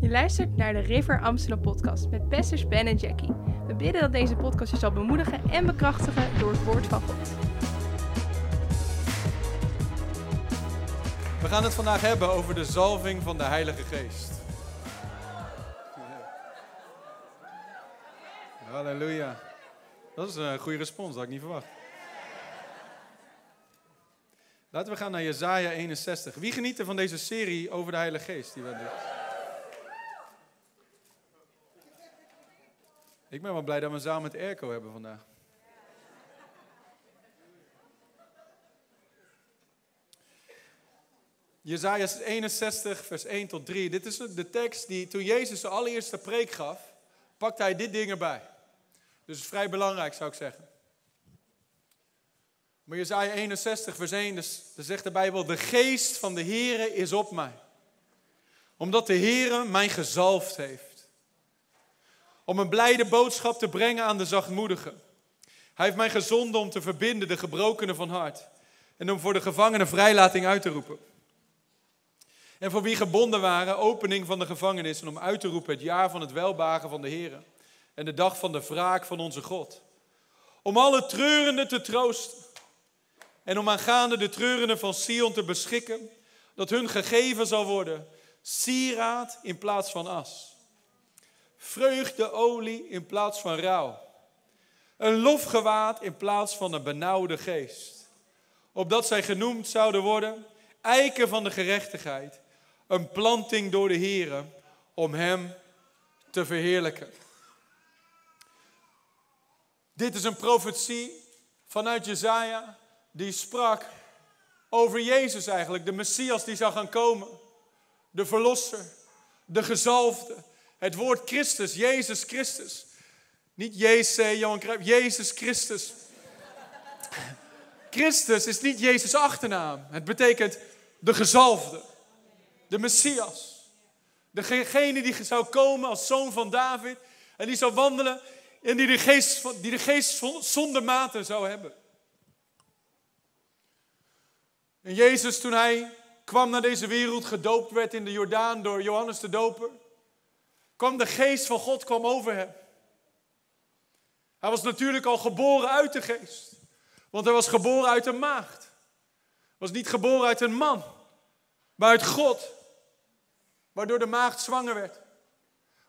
Je luistert naar de River Amsterdam podcast met pastors Ben en Jackie. We bidden dat deze podcast je zal bemoedigen en bekrachtigen door het woord van God. We gaan het vandaag hebben over de zalving van de Heilige Geest. Halleluja. Dat is een goede respons, dat had ik niet verwacht. Laten we gaan naar Jezaja 61. Wie geniet er van deze serie over de Heilige Geest die we doen? Ik ben wel blij dat we een zaal met airco hebben vandaag. Jezaja 61, vers 1 tot 3. Dit is de tekst die toen Jezus de allereerste preek gaf, pakte hij dit ding erbij. Dus het is vrij belangrijk, zou ik zeggen. Maar Jezaja 61, vers 1, dus, dan zegt de Bijbel, de geest van de Heere is op mij. Omdat de Heere mij gezalfd heeft. Om een blijde boodschap te brengen aan de zachtmoedigen. Hij heeft mij gezonden om te verbinden de gebrokenen van hart. En om voor de gevangenen vrijlating uit te roepen. En voor wie gebonden waren, opening van de gevangenis. En om uit te roepen het jaar van het welbagen van de Heer. En de dag van de wraak van onze God. Om alle treurenden te troosten. En om aangaande de treurenden van Sion te beschikken. Dat hun gegeven zal worden sieraad in plaats van as. Vreugdeolie in plaats van rouw. Een lofgewaad in plaats van een benauwde geest. Opdat zij genoemd zouden worden eiken van de gerechtigheid een planting door de Heer om Hem te verheerlijken. Dit is een profetie vanuit Jezaja die sprak over Jezus eigenlijk, de Messias die zou gaan komen, de Verlosser, de gezalfde, het woord Christus, Jezus Christus. Niet Jezus, Johan Cruijff, Jezus Christus. Christus is niet Jezus' achternaam. Het betekent de gezalfde. De Messias. Degene die zou komen als zoon van David. En die zou wandelen. En die de geest, die de geest zonder mate zou hebben. En Jezus, toen hij kwam naar deze wereld, gedoopt werd in de Jordaan door Johannes de Doper, kwam de geest van God kwam over hem. Hij was natuurlijk al geboren uit de geest. Want hij was geboren uit een maagd. Was niet geboren uit een man, maar uit God waardoor de maagd zwanger werd.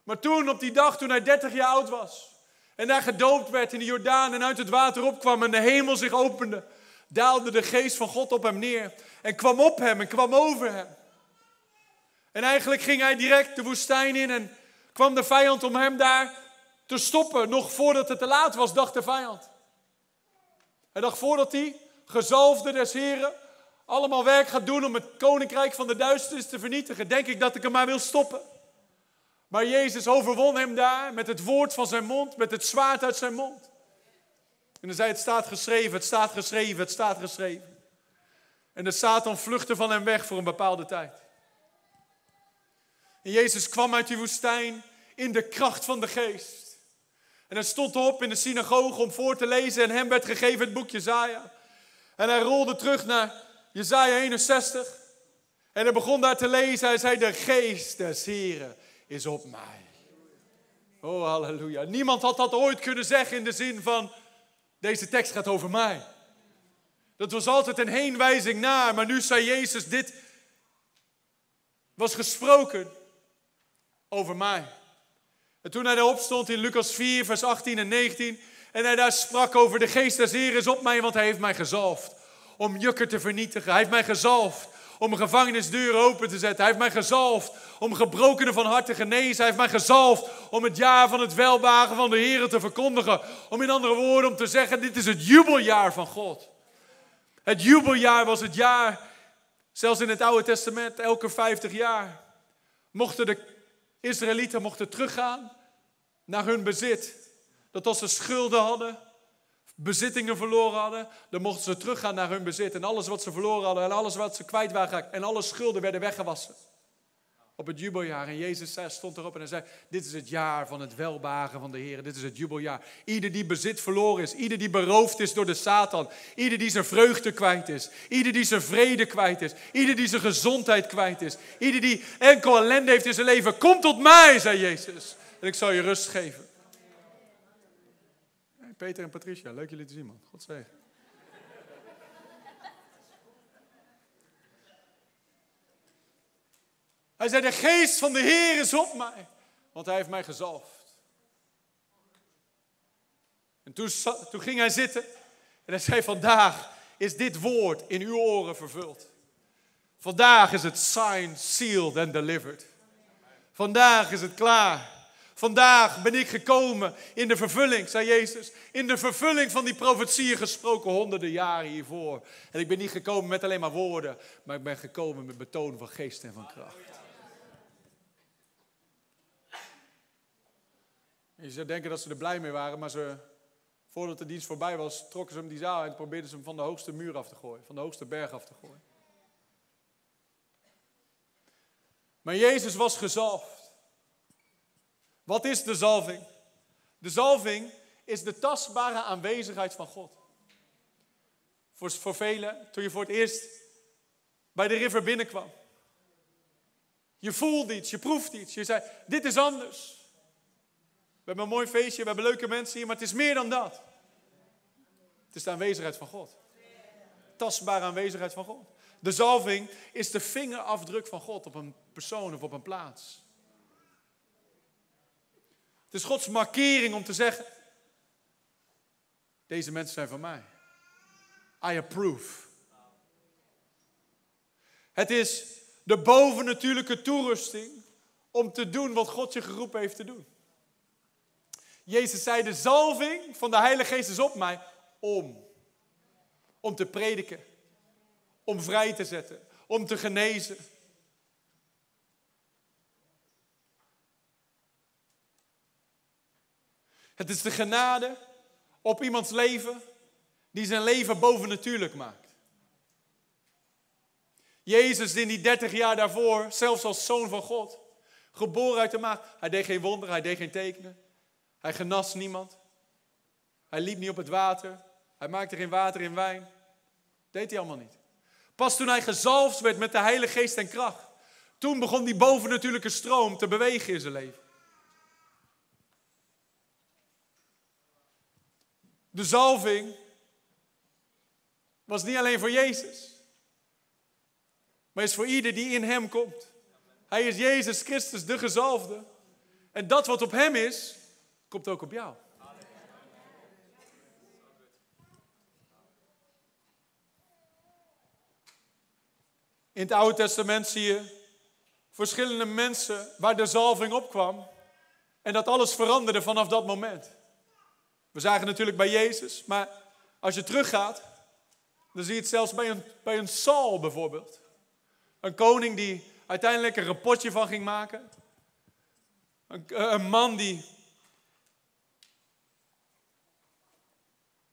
Maar toen, op die dag, toen hij 30 jaar oud was, en daar gedoopt werd in de Jordaan en uit het water opkwam en de hemel zich opende, daalde de geest van God op hem neer en kwam op hem en kwam over hem. En eigenlijk ging hij direct de woestijn in en kwam de vijand om hem daar te stoppen. Nog voordat het te laat was, dacht de vijand. Hij dacht voordat hij, gezalfde des Heren, allemaal werk gaat doen om het koninkrijk van de duisternis te vernietigen, denk ik dat ik hem maar wil stoppen. Maar Jezus overwon hem daar met het woord van zijn mond, met het zwaard uit zijn mond. En dan zei het staat geschreven, het staat geschreven, het staat geschreven. En de Satan vluchtte van hem weg voor een bepaalde tijd. En Jezus kwam uit die woestijn in de kracht van de geest. En hij stond op in de synagoge om voor te lezen en hem werd gegeven het boekje Zaja. En hij rolde terug naar Jezaja 61. En hij begon daar te lezen. Hij zei, de geest des Heren is op mij. Oh, halleluja. Niemand had dat ooit kunnen zeggen in de zin van, deze tekst gaat over mij. Dat was altijd een heenwijzing naar, maar nu zei Jezus, dit was gesproken over mij. En toen hij daarop stond in Lucas 4, vers 18 en 19, en hij daar sprak over de geest des Heren is op mij, want hij heeft mij gezalfd om jukken te vernietigen. Hij heeft mij gezalfd om een gevangenisdeur open te zetten. Hij heeft mij gezalfd om gebrokenen van hart te genezen. Hij heeft mij gezalfd om het jaar van het welbagen van de Heer te verkondigen. Om in andere woorden om te zeggen, dit is het jubeljaar van God. Het jubeljaar was het jaar, zelfs in het Oude Testament, elke 50 jaar. Mochten de Israëlieten mochten teruggaan naar hun bezit. Dat als ze schulden hadden, bezittingen verloren hadden, dan mochten ze teruggaan naar hun bezit. En alles wat ze verloren hadden en alles wat ze kwijt waren en alle schulden werden weggewassen. Op het jubeljaar. En Jezus stond erop en hij zei, dit is het jaar van het welbagen van de Heer. Dit is het jubeljaar. Ieder die bezit verloren is, ieder die beroofd is door de Satan, ieder die zijn vreugde kwijt is, ieder die zijn vrede kwijt is, ieder die zijn gezondheid kwijt is, ieder die enkel ellende heeft in zijn leven, kom tot mij, zei Jezus. En ik zal je rust geven. Peter en Patricia, leuk jullie te zien man. God zegen. Hij zei, de geest van de Heer is op mij, want hij heeft mij gezalfd. En toen, toen ging hij zitten en hij zei, vandaag is dit woord in uw oren vervuld. Vandaag is het signed, sealed and delivered. Vandaag is het klaar. Vandaag ben ik gekomen in de vervulling, zei Jezus. In de vervulling van die profetieën gesproken honderden jaren hiervoor. En ik ben niet gekomen met alleen maar woorden, maar ik ben gekomen met betoon van geest en van kracht. Je zou denken dat ze er blij mee waren, maar ze, voordat de dienst voorbij was, trokken ze hem die zaal en probeerden ze hem van de hoogste muur af te gooien, van de hoogste berg af te gooien. Maar Jezus was gezalfd. Wat is de zalving? De zalving is de tastbare aanwezigheid van God. Voor, voor velen, toen je voor het eerst bij de river binnenkwam. Je voelde iets, je proeft iets. Je zei, dit is anders. We hebben een mooi feestje, we hebben leuke mensen hier, maar het is meer dan dat. Het is de aanwezigheid van God. Tastbare aanwezigheid van God. De zalving is de vingerafdruk van God op een persoon of op een plaats. Het is Gods markering om te zeggen: deze mensen zijn van mij. I approve. Het is de bovennatuurlijke toerusting om te doen wat God je geroepen heeft te doen. Jezus zei, de zalving van de Heilige Geest is op mij om. Om te prediken. Om vrij te zetten. Om te genezen. Het is de genade op iemands leven die zijn leven bovennatuurlijk maakt. Jezus in die 30 jaar daarvoor, zelfs als zoon van God, geboren uit de maag, hij deed geen wonderen, hij deed geen tekenen. Hij genas niemand. Hij liep niet op het water. Hij maakte geen water in wijn. Deed hij allemaal niet. Pas toen hij gezalfd werd met de Heilige Geest en kracht, toen begon die bovennatuurlijke stroom te bewegen in zijn leven. De zalving was niet alleen voor Jezus, maar is voor ieder die in Hem komt. Hij is Jezus Christus, de gezalfde. En dat wat op Hem is, komt ook op jou. In het Oude Testament zie je verschillende mensen waar de zalving opkwam. En dat alles veranderde vanaf dat moment. We zagen natuurlijk bij Jezus, maar als je teruggaat, dan zie je het zelfs bij een, bij een Saul bijvoorbeeld. Een koning die uiteindelijk een rapportje van ging maken. Een, een man die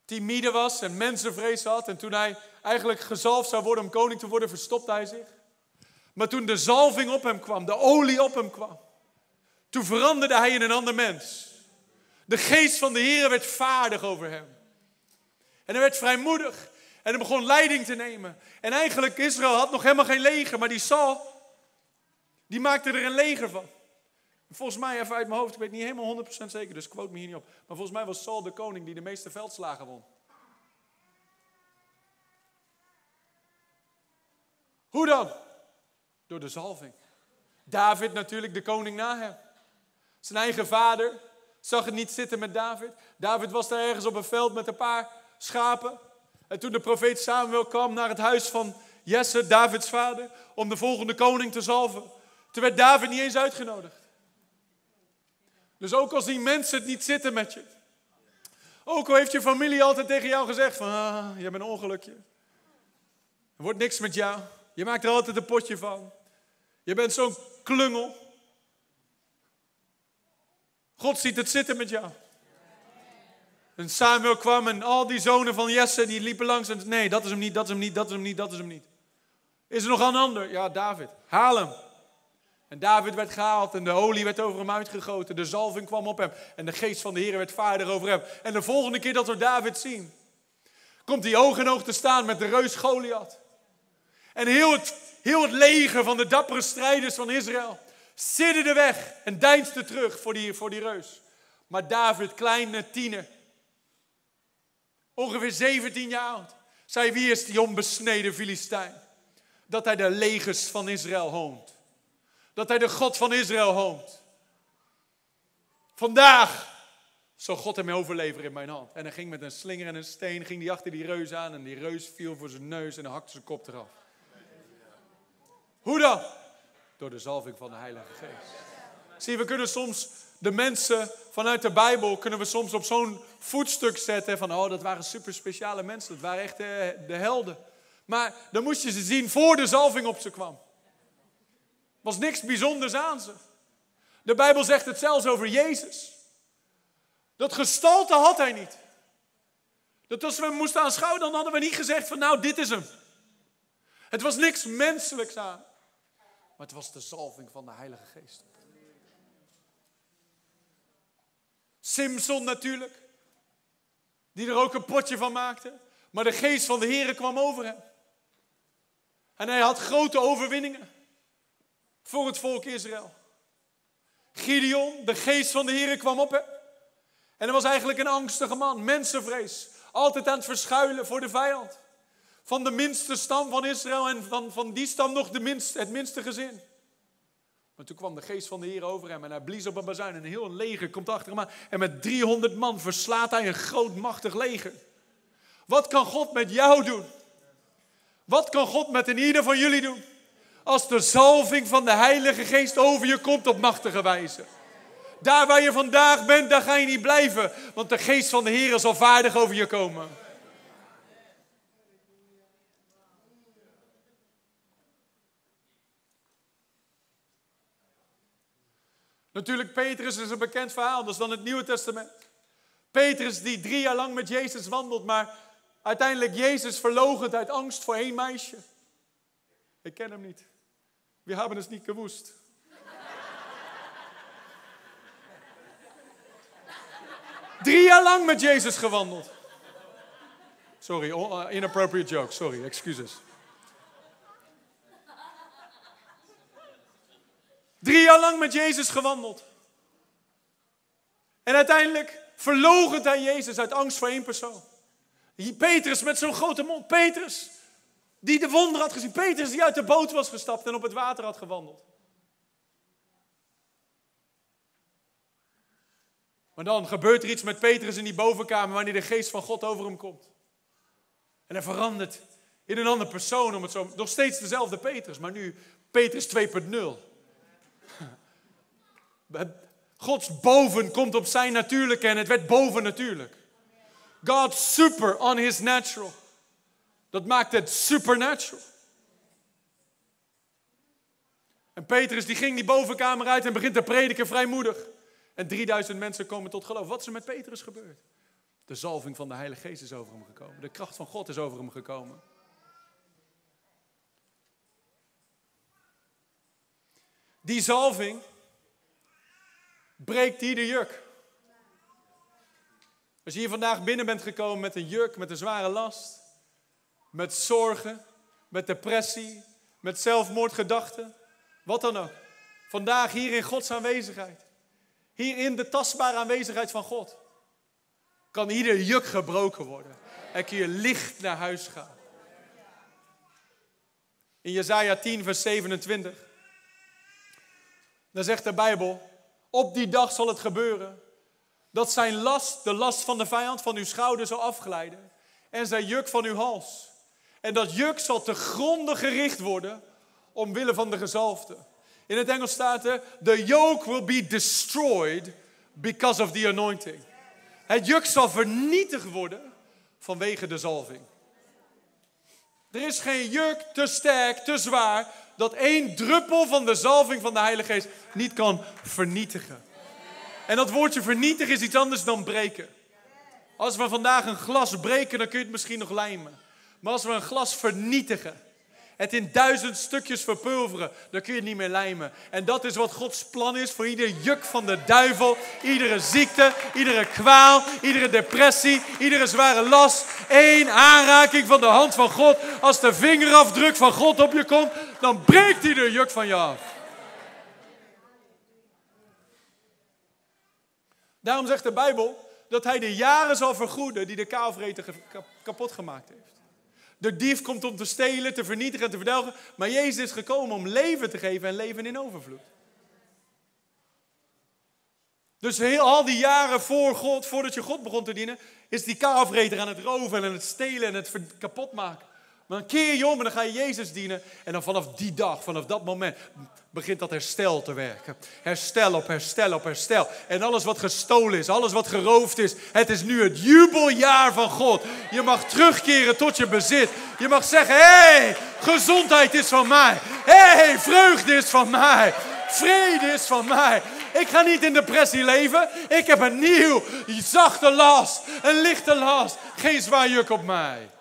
timide was en mensenvrees had. En toen hij eigenlijk gezalfd zou worden om koning te worden, verstopte hij zich. Maar toen de zalving op hem kwam, de olie op hem kwam, toen veranderde hij in een ander mens. De geest van de Heer werd vaardig over hem. En hij werd vrijmoedig. En hij begon leiding te nemen. En eigenlijk, Israël had nog helemaal geen leger, maar die Saul, die maakte er een leger van. Volgens mij, even uit mijn hoofd, ik weet niet helemaal 100% zeker, dus quote me hier niet op. Maar volgens mij was Saul de koning die de meeste veldslagen won. Hoe dan? Door de zalving. David natuurlijk de koning na hem. Zijn eigen vader zag het niet zitten met David. David was daar ergens op een veld met een paar schapen. En toen de profeet Samuel kwam naar het huis van Jesse, Davids vader, om de volgende koning te zalven. Toen werd David niet eens uitgenodigd. Dus ook al zien mensen het niet zitten met je. Ook al heeft je familie altijd tegen jou gezegd van, ah, je bent een ongelukje. Er wordt niks met jou. Je maakt er altijd een potje van. Je bent zo'n klungel. God ziet het zitten met jou. En Samuel kwam en al die zonen van Jesse die liepen langs en nee, dat is hem niet, dat is hem niet, dat is hem niet, dat is hem niet. Is er nog een ander? Ja, David. Haal hem. En David werd gehaald en de olie werd over hem uitgegoten. De zalving kwam op hem en de geest van de Heer werd vaardig over hem. En de volgende keer dat we David zien, komt hij oog in oog te staan met de reus Goliath. En heel het, heel het leger van de dappere strijders van Israël de weg en deinsde terug voor die, voor die reus. Maar David, kleine tiener, ongeveer 17 jaar oud, zei wie is die onbesneden Filistijn? Dat hij de legers van Israël hoont. Dat hij de God van Israël hoont. Vandaag zal God hem overleveren in mijn hand. En hij ging met een slinger en een steen, ging die achter die reus aan en die reus viel voor zijn neus en hakte zijn kop eraf. Hoe dan? Door de zalving van de Heilige Geest. Zie, we kunnen soms de mensen vanuit de Bijbel kunnen we soms op zo'n voetstuk zetten van oh, dat waren super speciale mensen, dat waren echt de, de helden. Maar dan moest je ze zien voor de zalving op ze kwam. Was niks bijzonders aan ze. De Bijbel zegt het zelfs over Jezus. Dat gestalte had hij niet. Dat als we hem moesten aanschouwen, dan hadden we niet gezegd van nou, dit is hem. Het was niks menselijks aan. Maar het was de zalving van de Heilige Geest. Simson natuurlijk. Die er ook een potje van maakte. Maar de geest van de Heer kwam over hem. En hij had grote overwinningen. Voor het volk Israël. Gideon, de geest van de Heer kwam op hem. En hij was eigenlijk een angstige man. Mensenvrees. Altijd aan het verschuilen voor de vijand van de minste stam van Israël en van, van die stam nog de het minste gezin. Maar toen kwam de geest van de Heer over hem en hij blies op een bazuin en een heel leger komt achter hem aan. En met 300 man verslaat hij een groot machtig leger. Wat kan God met jou doen? Wat kan God met een ieder van jullie doen? Als de zalving van de Heilige Geest over je komt op machtige wijze. Daar waar je vandaag bent, daar ga je niet blijven. Want de geest van de Heer zal vaardig over je komen. Natuurlijk, Petrus is een bekend verhaal, dat is dan het Nieuwe Testament. Petrus die drie jaar lang met Jezus wandelt, maar uiteindelijk Jezus verlogend uit angst voor één meisje. Ik ken hem niet. We hebben het niet gewoest. Drie jaar lang met Jezus gewandeld. Sorry, uh, inappropriate joke. Sorry, excuses. Drie jaar lang met Jezus gewandeld. En uiteindelijk verlogent hij Jezus uit angst voor één persoon. Petrus met zo'n grote mond. Petrus, die de wonder had gezien. Petrus die uit de boot was gestapt en op het water had gewandeld. Maar dan gebeurt er iets met Petrus in die bovenkamer wanneer de geest van God over hem komt. En hij verandert in een andere persoon, om het zo, nog steeds dezelfde Petrus, maar nu Petrus 2.0. Gods boven komt op zijn natuurlijke en het werd boven natuurlijk. God super on his natural. Dat maakt het supernatural. En Petrus die ging die bovenkamer uit en begint te prediken vrijmoedig. En 3000 mensen komen tot geloof. Wat is er met Petrus gebeurd? De zalving van de Heilige Geest is over hem gekomen. De kracht van God is over hem gekomen. Die zalving breekt ieder juk. Als je hier vandaag binnen bent gekomen met een juk, met een zware last, met zorgen, met depressie, met zelfmoordgedachten, wat dan ook. Vandaag hier in Gods aanwezigheid, hier in de tastbare aanwezigheid van God, kan ieder juk gebroken worden en kun je licht naar huis gaan. In Jezaja 10, vers 27, dan zegt de Bijbel, op die dag zal het gebeuren dat zijn last, de last van de vijand, van uw schouder zal afglijden en zijn juk van uw hals. En dat juk zal te gronden gericht worden omwille van de gezalfde. In het Engels staat er, the yoke will be destroyed because of the anointing. Het juk zal vernietigd worden vanwege de zalving. Er is geen juk te sterk, te zwaar, dat één druppel van de zalving van de Heilige Geest niet kan vernietigen. En dat woordje vernietigen is iets anders dan breken. Als we vandaag een glas breken, dan kun je het misschien nog lijmen. Maar als we een glas vernietigen Het in duizend stukjes verpulveren. Dan kun je het niet meer lijmen. En dat is wat Gods plan is voor ieder juk van de duivel. Iedere ziekte, iedere kwaal, iedere depressie, iedere zware last. Eén aanraking van de hand van God. Als de vingerafdruk van God op je komt, dan breekt ieder juk van je af. Daarom zegt de Bijbel dat hij de jaren zal vergoeden die de kaalvreter kapot gemaakt heeft. De dief komt om te stelen, te vernietigen en te verdelgen. Maar Jezus is gekomen om leven te geven en leven in overvloed. Dus heel, al die jaren voor God, voordat je God begon te dienen, is die kaalvreter aan het roven en het stelen en het kapot maken. Maar dan keer je om en dan ga je Jezus dienen. En dan vanaf die dag, vanaf dat moment, begint dat herstel te werken. Herstel op herstel op herstel. En alles wat gestolen is, alles wat geroofd is, het is nu het jubeljaar van God. Je mag terugkeren tot je bezit. Je mag zeggen, hé, hey, gezondheid is van mij. Hé, hey, vreugde is van mij. Vrede is van mij. Ik ga niet in depressie leven. Ik heb een nieuw, zachte last, een lichte last. Geen zwaar juk op mij.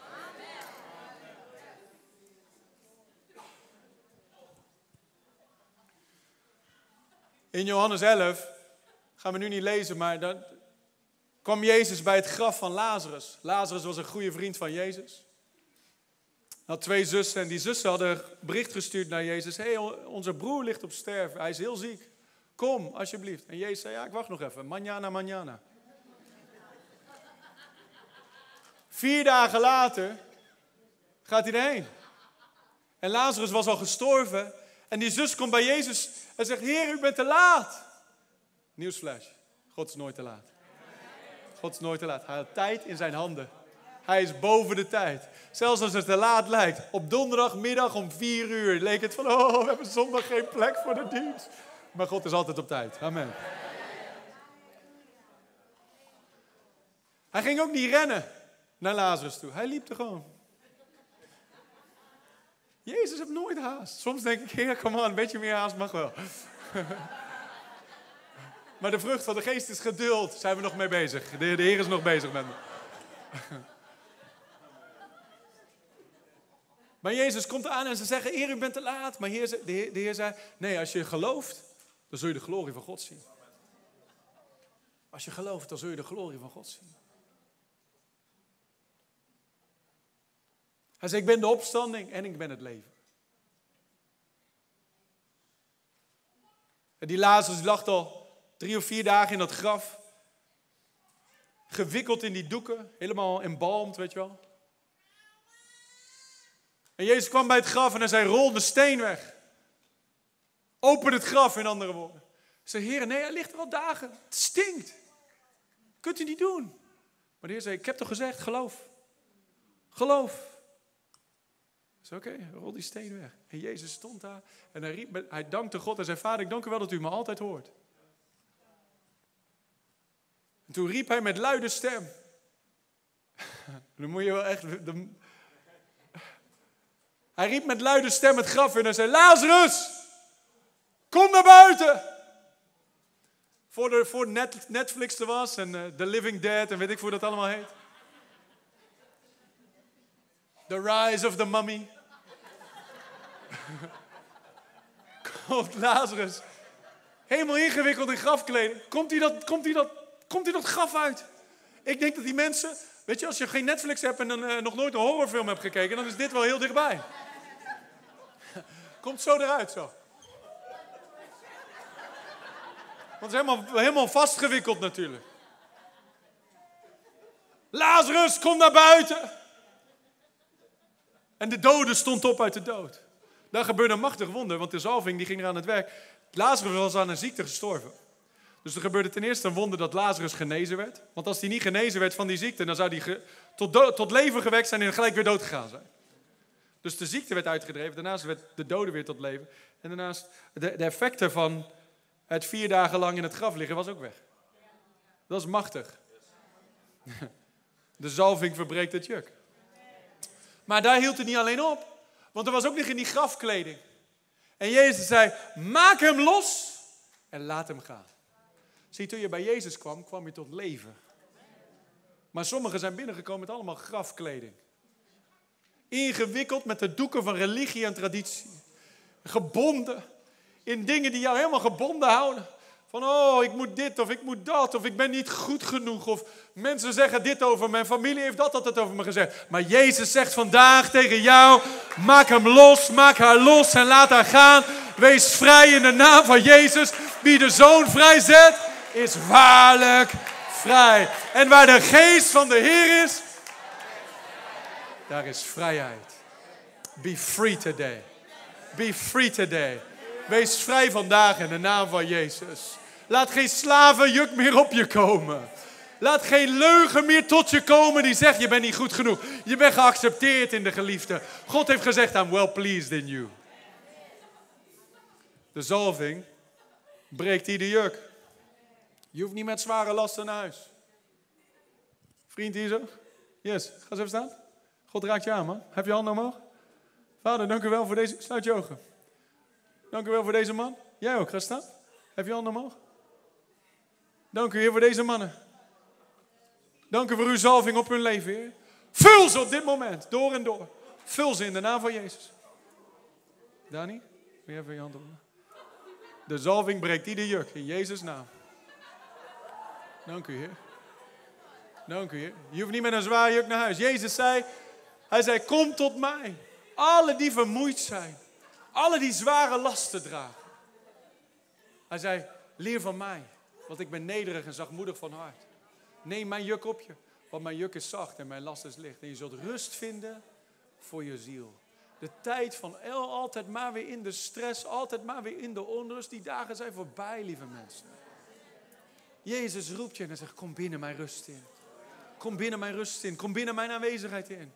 In Johannes 11, gaan we nu niet lezen, maar dan kwam Jezus bij het graf van Lazarus. Lazarus was een goede vriend van Jezus. Hij had twee zussen en die zussen hadden bericht gestuurd naar Jezus. Hey, onze broer ligt op sterven, hij is heel ziek. Kom, alsjeblieft. En Jezus zei, ja, ik wacht nog even. Manjana, manjana. Vier dagen later gaat hij erheen. En Lazarus was al gestorven. En die zus komt bij Jezus en zegt, Heer, u bent te laat. Nieuwsflash, God is nooit te laat. God is nooit te laat. Hij had tijd in zijn handen. Hij is boven de tijd. Zelfs als het te laat lijkt. Op donderdagmiddag om vier uur leek het van, oh, we hebben zondag geen plek voor de dienst. Maar God is altijd op tijd. Amen. Hij ging ook niet rennen naar Lazarus toe. Hij liep er gewoon. Jezus heeft nooit haast. Soms denk ik, heer, kom aan, een beetje meer haast mag wel. maar de vrucht van de geest is geduld. Zijn we nog mee bezig. De, de Heer is nog bezig met me. maar Jezus komt aan en ze zeggen, Heer, u bent te laat. Maar heer, de, heer, de Heer zei, nee, als je gelooft, dan zul je de glorie van God zien. Als je gelooft, dan zul je de glorie van God zien. Hij zei, ik ben de opstanding en ik ben het leven. En die Lazarus lag al drie of vier dagen in dat graf. Gewikkeld in die doeken, helemaal embalmd, weet je wel. En Jezus kwam bij het graf en hij zei, rol de steen weg. Open het graf, in andere woorden. Ze zei, heer, nee, hij ligt er al dagen. Het stinkt. Kunt u niet doen. Maar de heer zei, ik heb toch gezegd, geloof. Geloof. Oké, okay, rol die steen weg. En Jezus stond daar en hij, riep, hij dankte God en zei, vader, ik dank u wel dat u me altijd hoort. En toen riep hij met luide stem. Dan moet je wel echt... Hij riep met luide stem het graf in en zei, Lazarus, kom naar buiten. Voor, voor Netflix er was en uh, The Living Dead en weet ik hoe dat allemaal heet. The Rise of the Mummy. Komt Lazarus. Helemaal ingewikkeld in grafkleding. Komt hij dat, komt hij dat, komt hij dat graf uit? Ik denk dat die mensen. Weet je, als je geen Netflix hebt en dan, uh, nog nooit een horrorfilm hebt gekeken, dan is dit wel heel dichtbij. Komt zo eruit zo. Want het is helemaal, helemaal vastgewikkeld natuurlijk. Lazarus, kom naar buiten. En de dode stond op uit de dood. Daar gebeurde een machtig wonder, want de zalving die ging er aan het werk. Lazarus was aan een ziekte gestorven. Dus er gebeurde ten eerste een wonder dat Lazarus genezen werd. Want als hij niet genezen werd van die ziekte, dan zou hij tot, tot leven gewekt zijn en gelijk weer dood gegaan zijn. Dus de ziekte werd uitgedreven, daarnaast werd de dode weer tot leven. En daarnaast, de, de effecten van het vier dagen lang in het graf liggen was ook weg. Dat is machtig. De zalving verbreekt het juk. Maar daar hield het niet alleen op. Want er was ook nog in die grafkleding. En Jezus zei, maak hem los en laat hem gaan. Zie, toen je bij Jezus kwam, kwam je tot leven. Maar sommigen zijn binnengekomen met allemaal grafkleding. Ingewikkeld met de doeken van religie en traditie. Gebonden in dingen die jou helemaal gebonden houden. Van, oh, ik moet dit of ik moet dat of ik ben niet goed genoeg. Of mensen zeggen dit over mijn familie, heeft dat altijd over me gezegd. Maar Jezus zegt vandaag tegen jou, maak hem los, maak haar los en laat haar gaan. Wees vrij in de naam van Jezus. Wie de zoon vrijzet, is waarlijk vrij. En waar de geest van de Heer is, daar is vrijheid. Be free today. Be free today. Wees vrij vandaag in de naam van Jezus. Laat geen slavenjuk meer op je komen. Laat geen leugen meer tot je komen die zegt je bent niet goed genoeg. Je bent geaccepteerd in de geliefde. God heeft gezegd I'm well pleased in you. De zalving breekt ieder juk. Je hoeft niet met zware lasten naar huis. Vriend hier zo? Yes, ga eens even staan. God raakt je aan man. Heb je handen omhoog? Vader, dank u wel voor deze... Sluit je ogen. Dank u wel voor deze man. Jij ook, ga staan. Heb je handen omhoog? Dank u, Heer, voor deze mannen. Dank u voor uw zalving op hun leven, Heer. Vul ze op dit moment, door en door. Vul ze in de naam van Jezus. Dani, wil je even je hand op? De zalving breekt ieder juk in Jezus' naam. Dank u, Heer. Dank u, Heer. Je hoeft niet met een zwaar juk naar huis. Jezus zei, hij zei, kom tot mij. Alle die vermoeid zijn. Alle die zware lasten dragen. Hij zei, leer van mij, want ik ben nederig en zachtmoedig van hart. Neem mijn juk op je, want mijn juk is zacht en mijn last is licht. En je zult rust vinden voor je ziel. De tijd van el, altijd maar weer in de stress, altijd maar weer in de onrust. Die dagen zijn voorbij, lieve mensen. Jezus roept je en hij zegt, kom binnen mijn rust in. Kom binnen mijn rust in, kom binnen mijn aanwezigheid in.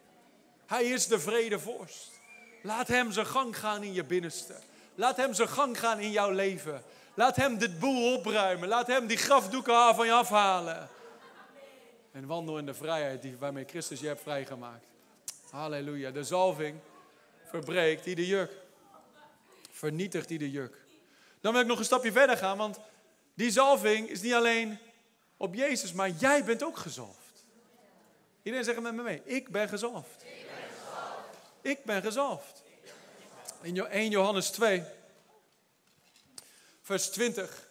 Hij is de vredevorst. Laat hem zijn gang gaan in je binnenste. Laat hem zijn gang gaan in jouw leven. Laat hem dit boel opruimen. Laat hem die grafdoeken van je afhalen. En wandel in de vrijheid die, waarmee Christus je hebt vrijgemaakt. Halleluja. De zalving verbreekt die de juk. Vernietigt die de juk. Dan wil ik nog een stapje verder gaan, want die zalving is niet alleen op Jezus, maar jij bent ook gezalfd. Iedereen zegt met me mee, ik ben gezalfd. Ik ben gezalfd. In 1 Johannes 2, vers 20.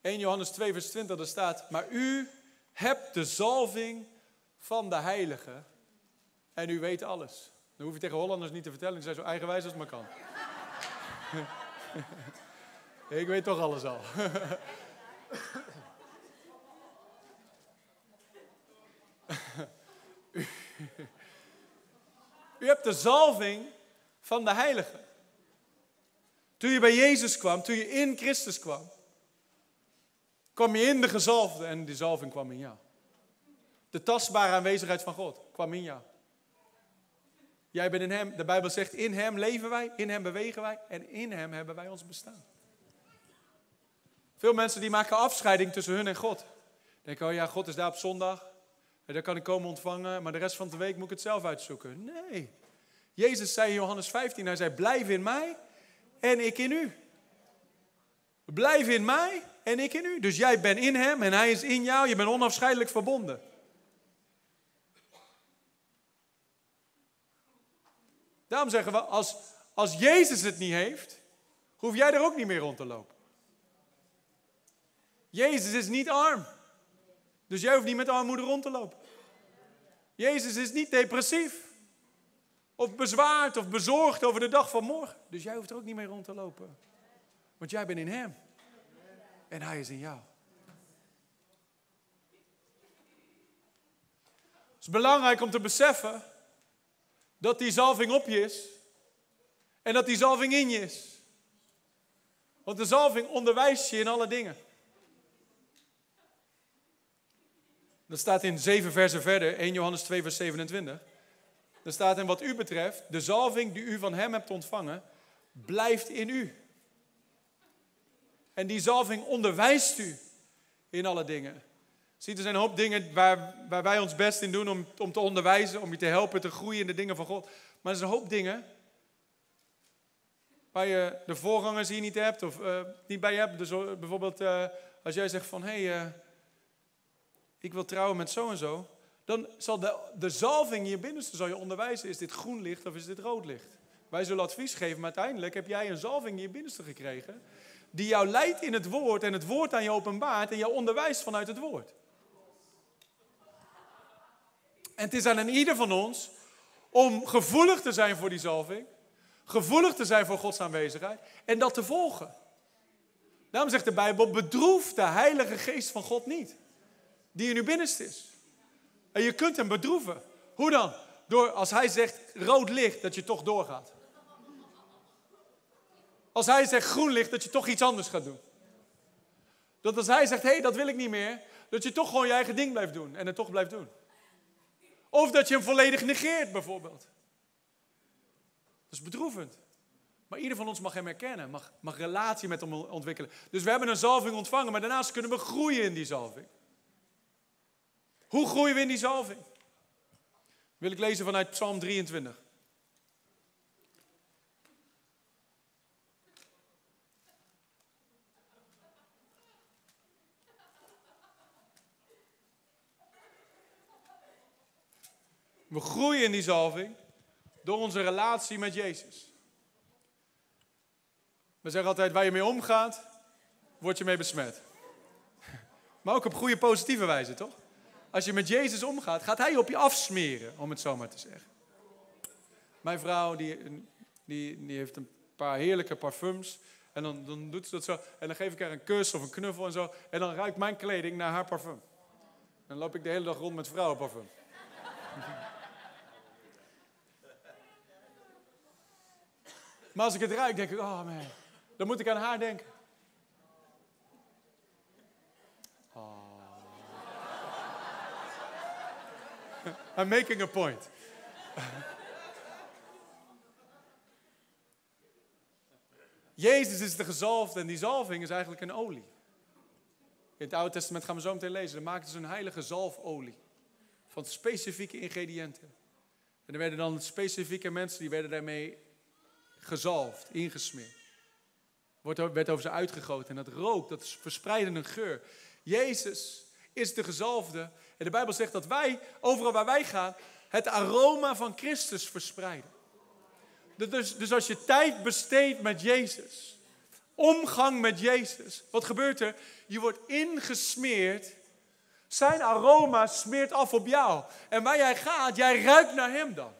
1 Johannes 2, vers 20, daar staat, maar u hebt de zalving van de heilige en u weet alles. Dan hoef je tegen Hollanders niet te vertellen, ik zijn zo eigenwijs als maar kan. ik weet toch alles al. U hebt de zalving van de heilige. Toen je bij Jezus kwam, toen je in Christus kwam, kwam je in de gezalfde en die zalving kwam in jou. De tastbare aanwezigheid van God kwam in jou. Jij bent in Hem, de Bijbel zegt, in Hem leven wij, in Hem bewegen wij en in Hem hebben wij ons bestaan. Veel mensen die maken afscheiding tussen hun en God. Denken, oh ja, God is daar op zondag, daar kan ik komen ontvangen, maar de rest van de week moet ik het zelf uitzoeken. Nee. Jezus zei in Johannes 15, hij zei, blijf in mij en ik in u. Blijf in mij en ik in u. Dus jij bent in hem en hij is in jou. Je bent onafscheidelijk verbonden. Daarom zeggen we, als, als Jezus het niet heeft, hoef jij er ook niet meer rond te lopen. Jezus is niet arm. Dus jij hoeft niet met armoede rond te lopen. Jezus is niet depressief. Of bezwaard of bezorgd over de dag van morgen. Dus jij hoeft er ook niet mee rond te lopen. Want jij bent in Hem. En Hij is in jou. Het is belangrijk om te beseffen dat die zalving op je is. En dat die zalving in je is. Want de zalving onderwijst je in alle dingen. Dat staat in zeven versen verder, 1 Johannes 2, vers 27. Er staat in wat u betreft, de zalving die u van hem hebt ontvangen, blijft in u. En die zalving onderwijst u in alle dingen. Ziet, er zijn een hoop dingen waar, waar wij ons best in doen om, om te onderwijzen, om je te helpen te groeien in de dingen van God. Maar er zijn een hoop dingen waar je de voorgangers hier niet hebt of uh, niet bij je hebt. Dus eh, bijvoorbeeld uh, als jij zegt van, hé, hey, ik wil trouwen met zo en zo, dan zal de, de zalving in je binnenste zal je onderwijzen, is dit groen licht of is dit rood licht? Wij zullen advies geven, maar uiteindelijk heb jij een zalving in je binnenste gekregen, die jou leidt in het woord en het woord aan je openbaart en jou onderwijst vanuit het woord. En het is aan ieder van ons om gevoelig te zijn voor die zalving, gevoelig te zijn voor Gods aanwezigheid en dat te volgen. Daarom zegt de Bijbel, bedroef de Heilige Geest van God niet, die in uw binnenste is. En je kunt hem bedroeven. Hoe dan? Door als hij zegt rood licht, dat je toch doorgaat. Als hij zegt groen licht, dat je toch iets anders gaat doen. Dat als hij zegt, hé, hey, dat wil ik niet meer, dat je toch gewoon je eigen ding blijft doen en het toch blijft doen. Of dat je hem volledig negeert, bijvoorbeeld. Dat is bedroevend. Maar ieder van ons mag hem herkennen, mag, mag relatie met hem ontwikkelen. Dus we hebben een zalving ontvangen, maar daarnaast kunnen we groeien in die zalving. Hoe groeien we in die zalving? Wil ik lezen vanuit Psalm 23. We groeien in die zalving door onze relatie met Jezus. We zeggen altijd, waar je mee omgaat, word je mee besmet. Maar ook op goede positieve wijze, toch? Als je met Jezus omgaat, gaat Hij op je afsmeren, om het zo maar te zeggen. Mijn vrouw, die, die, die heeft een paar heerlijke parfums. En dan, dan doet ze dat zo. En dan geef ik haar een kus of een knuffel en zo. En dan ruikt mijn kleding naar haar parfum. Dan loop ik de hele dag rond met vrouwenparfum. Maar als ik het ruik, denk ik, oh man, dan moet ik aan haar denken. I'm making a point. Jezus is de gezalfde en die zalving is eigenlijk een olie. In het Oude Testament gaan we zo meteen lezen. Dan maakten ze een heilige zalfolie. Van specifieke ingrediënten. En er werden dan specifieke mensen die werden daarmee gezalfd, ingesmeerd. Wordt, werd over ze uitgegoten en dat rook, dat verspreidde een geur. Jezus is de gezalfde. En de Bijbel zegt dat wij, overal waar wij gaan, het aroma van Christus verspreiden. Dus, dus als je tijd besteedt met Jezus, omgang met Jezus, wat gebeurt er? Je wordt ingesmeerd. Zijn aroma smeert af op jou. En waar jij gaat, jij ruikt naar Hem dan.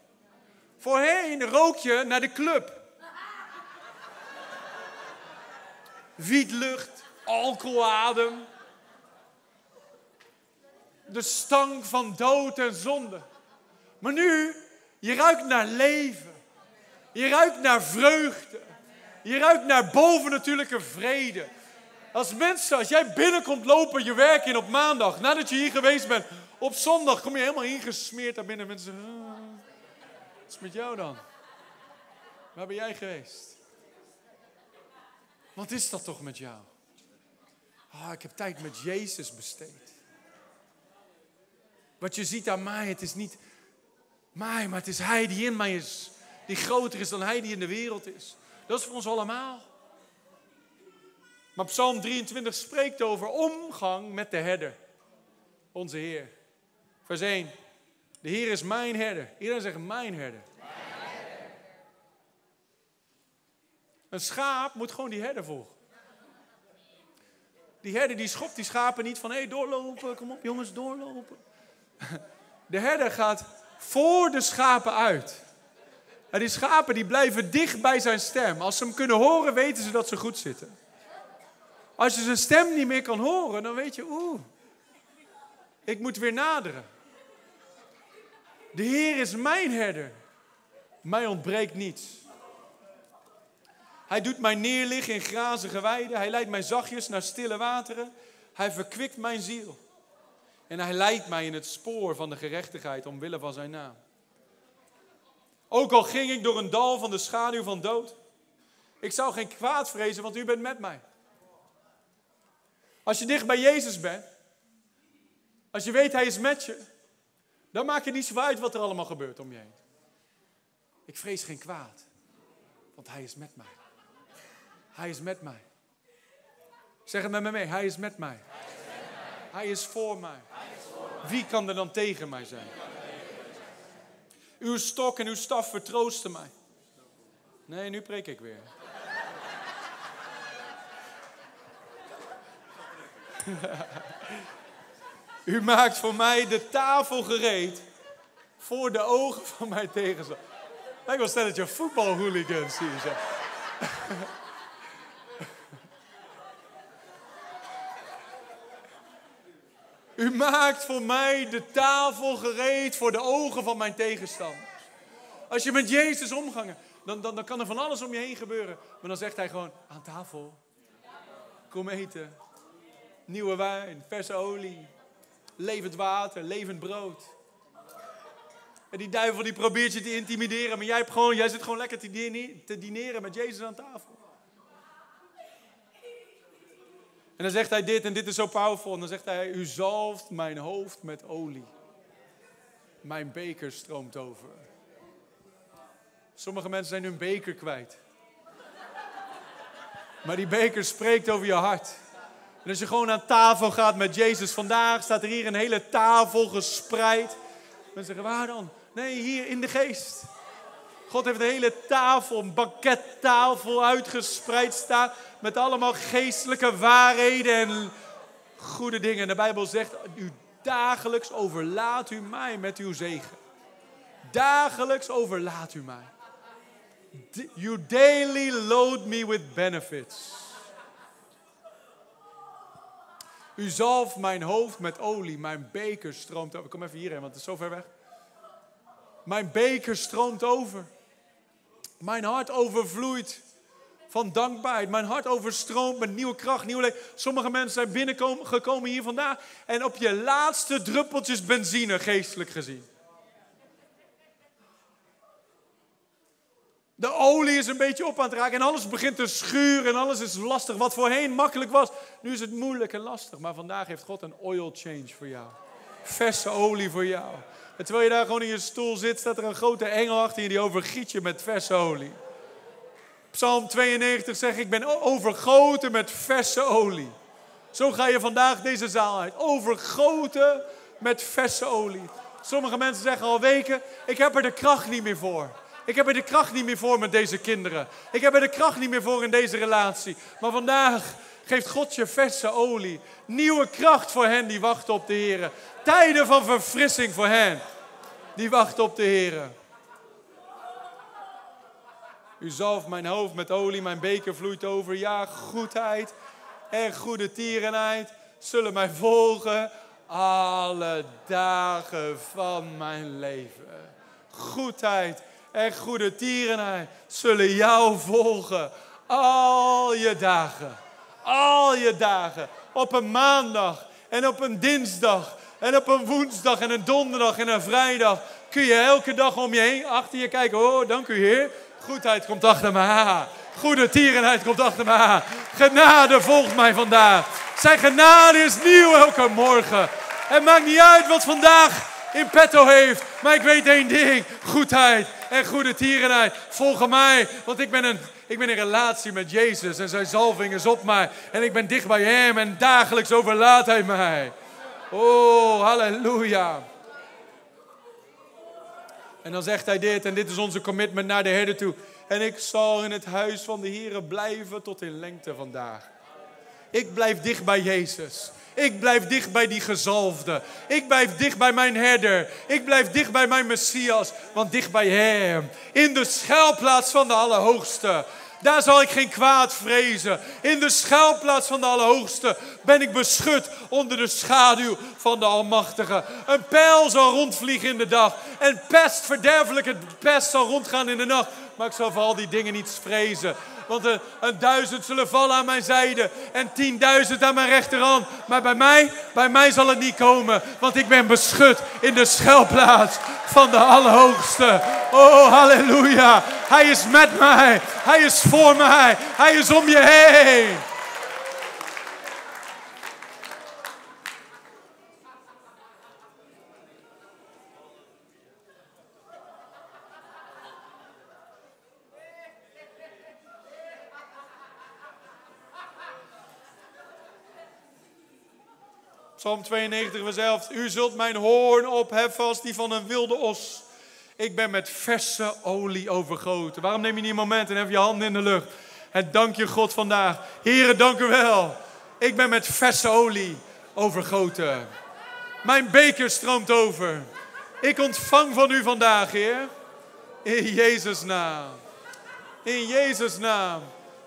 Voorheen rook je naar de club. wietlucht, alcoholadem. De stank van dood en zonde. Maar nu, je ruikt naar leven. Je ruikt naar vreugde. Je ruikt naar bovennatuurlijke vrede. Als mensen, als jij binnenkomt lopen je werk in op maandag, nadat je hier geweest bent, op zondag kom je helemaal ingesmeerd daar binnen. Mensen, ah, wat is met jou dan? Waar ben jij geweest? Wat is dat toch met jou? Ah, ik heb tijd met Jezus besteed. Wat je ziet aan mij, het is niet mij, maar het is Hij die in mij is. Die groter is dan Hij die in de wereld is. Dat is voor ons allemaal. Maar Psalm 23 spreekt over omgang met de herder. Onze Heer. Vers 1. De Heer is mijn herder. Iedereen zegt mijn herder. Een schaap moet gewoon die herder volgen. Die herder die schopt die schapen niet van hé hey, doorlopen, kom op jongens, doorlopen. De herder gaat voor de schapen uit. En die schapen die blijven dicht bij zijn stem. Als ze hem kunnen horen, weten ze dat ze goed zitten. Als je zijn stem niet meer kan horen, dan weet je, oeh, ik moet weer naderen. De Heer is mijn herder. Mij ontbreekt niets. Hij doet mij neerliggen in grazige weiden. Hij leidt mij zachtjes naar stille wateren. Hij verkwikt mijn ziel. En hij leidt mij in het spoor van de gerechtigheid omwille van zijn naam. Ook al ging ik door een dal van de schaduw van dood. Ik zou geen kwaad vrezen, want u bent met mij. Als je dicht bij Jezus bent, als je weet hij is met je, dan maakt het niet zo uit wat er allemaal gebeurt om je heen. Ik vrees geen kwaad, want hij is met mij. Hij is met mij. Zeg het met me mee. Hij is met mij. Hij is, voor mij. Wie kan er dan tegen mij zijn? Uw stok en uw staf vertroosten mij. Nee, nu preek ik weer. U maakt voor mij de tafel gereed voor de ogen van mijn tegenstander. Ik wil stellen dat je voetbalhooligans hier U maakt voor mij de tafel gereed voor de ogen van mijn tegenstanders. Als je met Jezus omgangen, dan, dan, dan kan er van alles om je heen gebeuren. Maar dan zegt hij gewoon, aan tafel. Kom eten. Nieuwe wijn, verse olie. Levend water, levend brood. En die duivel die probeert je te intimideren. Maar jij, hebt gewoon, jij zit gewoon lekker te dineren met Jezus aan tafel. En dan zegt hij dit, en dit is zo powerful. En dan zegt hij, u zalft mijn hoofd met olie. Mijn beker stroomt over. Sommige mensen zijn hun beker kwijt. Maar die beker spreekt over je hart. En als je gewoon aan tafel gaat met Jezus, vandaag staat er hier een hele tafel gespreid. Mensen zeggen, waar dan? Nee, hier in de geest. God heeft een hele tafel, een bankettafel uitgespreid staan. Met allemaal geestelijke waarheden en goede dingen. de Bijbel zegt, u dagelijks overlaat u mij met uw zegen. Dagelijks overlaat u mij. You daily load me with benefits. U zalft mijn hoofd met olie, mijn beker stroomt over. Kom even hierheen, want het is zo ver weg. Mijn beker stroomt over. Mijn hart overvloeit van dankbaarheid. Mijn hart overstroomt met nieuwe kracht, nieuw leven. Sommige mensen zijn binnengekomen hier vandaag en op je laatste druppeltjes benzine, geestelijk gezien. De olie is een beetje op aan het raken en alles begint te schuren en alles is lastig. Wat voorheen makkelijk was, nu is het moeilijk en lastig. Maar vandaag heeft God een oil change voor jou. Verse olie voor jou. En terwijl je daar gewoon in je stoel zit, staat er een grote engel achter je die overgiet je met verse olie. Psalm 92 zegt, ik ben overgoten met verse olie. Zo ga je vandaag deze zaal uit. Overgoten met verse olie. Sommige mensen zeggen al weken, ik heb er de kracht niet meer voor. Ik heb er de kracht niet meer voor met deze kinderen. Ik heb er de kracht niet meer voor in deze relatie. Maar vandaag geeft God je verse olie. Nieuwe kracht voor hen die wachten op de Heer. Tijden van verfrissing voor hen die wachten op de Heer. U zalft mijn hoofd met olie, mijn beker vloeit over. Ja, goedheid en goede tierenheid zullen mij volgen alle dagen van mijn leven. Goedheid en goede tierenheid zullen jou volgen al je dagen. Al je dagen. Op een maandag en op een dinsdag en op een woensdag en een donderdag en een vrijdag kun je elke dag om je heen achter je kijken. Oh, dank u Heer. Goedheid komt achter me aan. Goede tierenheid komt achter me aan. Genade volgt mij vandaag. Zijn genade is nieuw elke morgen. Het maakt niet uit wat vandaag in petto heeft. Maar ik weet één ding. Goedheid en goede tierenheid volgen mij. Want ik ben, een, ik ben in relatie met Jezus. En zijn zalving is op mij. En ik ben dicht bij hem. En dagelijks overlaat hij mij. Oh, halleluja. En dan zegt hij dit, en dit is onze commitment naar de herder toe. En ik zal in het huis van de Heeren blijven tot in lengte vandaag. Ik blijf dicht bij Jezus. Ik blijf dicht bij die gezalfde. Ik blijf dicht bij mijn herder. Ik blijf dicht bij mijn Messias. Want dicht bij Hem. In de schuilplaats van de Allerhoogste. Daar zal ik geen kwaad vrezen. In de schuilplaats van de Allerhoogste ben ik beschut onder de schaduw van de Almachtige. Een pijl zal rondvliegen in de dag. En pest, verderfelijke pest zal rondgaan in de nacht. Maar ik zal voor al die dingen niet vrezen. Want een, een, duizend zullen vallen aan mijn zijde en tienduizend aan mijn rechterhand. Maar bij mij, bij mij zal het niet komen. Want ik ben beschut in de schuilplaats van de Allerhoogste. Oh, halleluja. Hij is met mij. Hij is voor mij. Hij is om je heen. Psalm 92, vers 11. U zult mijn hoorn opheffen als die van een wilde os. Ik ben met verse olie overgoten. Waarom neem je niet een moment en heb je handen in de lucht? En dank je God vandaag. Heren, dank u wel. Ik ben met verse olie overgoten. Mijn beker stroomt over. Ik ontvang van u vandaag, Heer. In Jezus' naam. In Jezus' naam.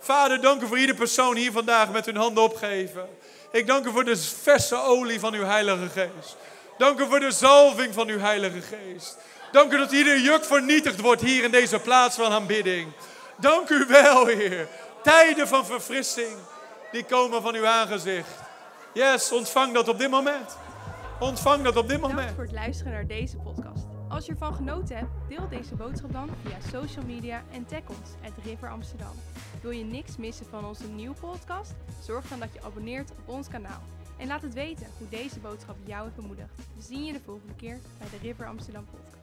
Vader, dank u voor iedere persoon hier vandaag met hun handen opgeven. Ik dank u voor de verse olie van uw Heilige Geest. Dank u voor de zalving van uw Heilige Geest. Dank u dat ieder juk vernietigd wordt hier in deze plaats van aanbidding. Dank u wel, Heer. Tijden van verfrissing die komen van uw aangezicht. Yes, ontvang dat op dit moment. Ontvang dat op dit Bedankt moment. voor het luisteren naar deze podcast. Als je ervan genoten hebt, deel deze boodschap dan via social media en tag ons at River Amsterdam. Wil je niks missen van onze nieuwe podcast? Zorg dan dat je abonneert op ons kanaal. En laat het weten hoe deze boodschap jou heeft bemoedigd. We zien je de volgende keer bij de River Amsterdam podcast.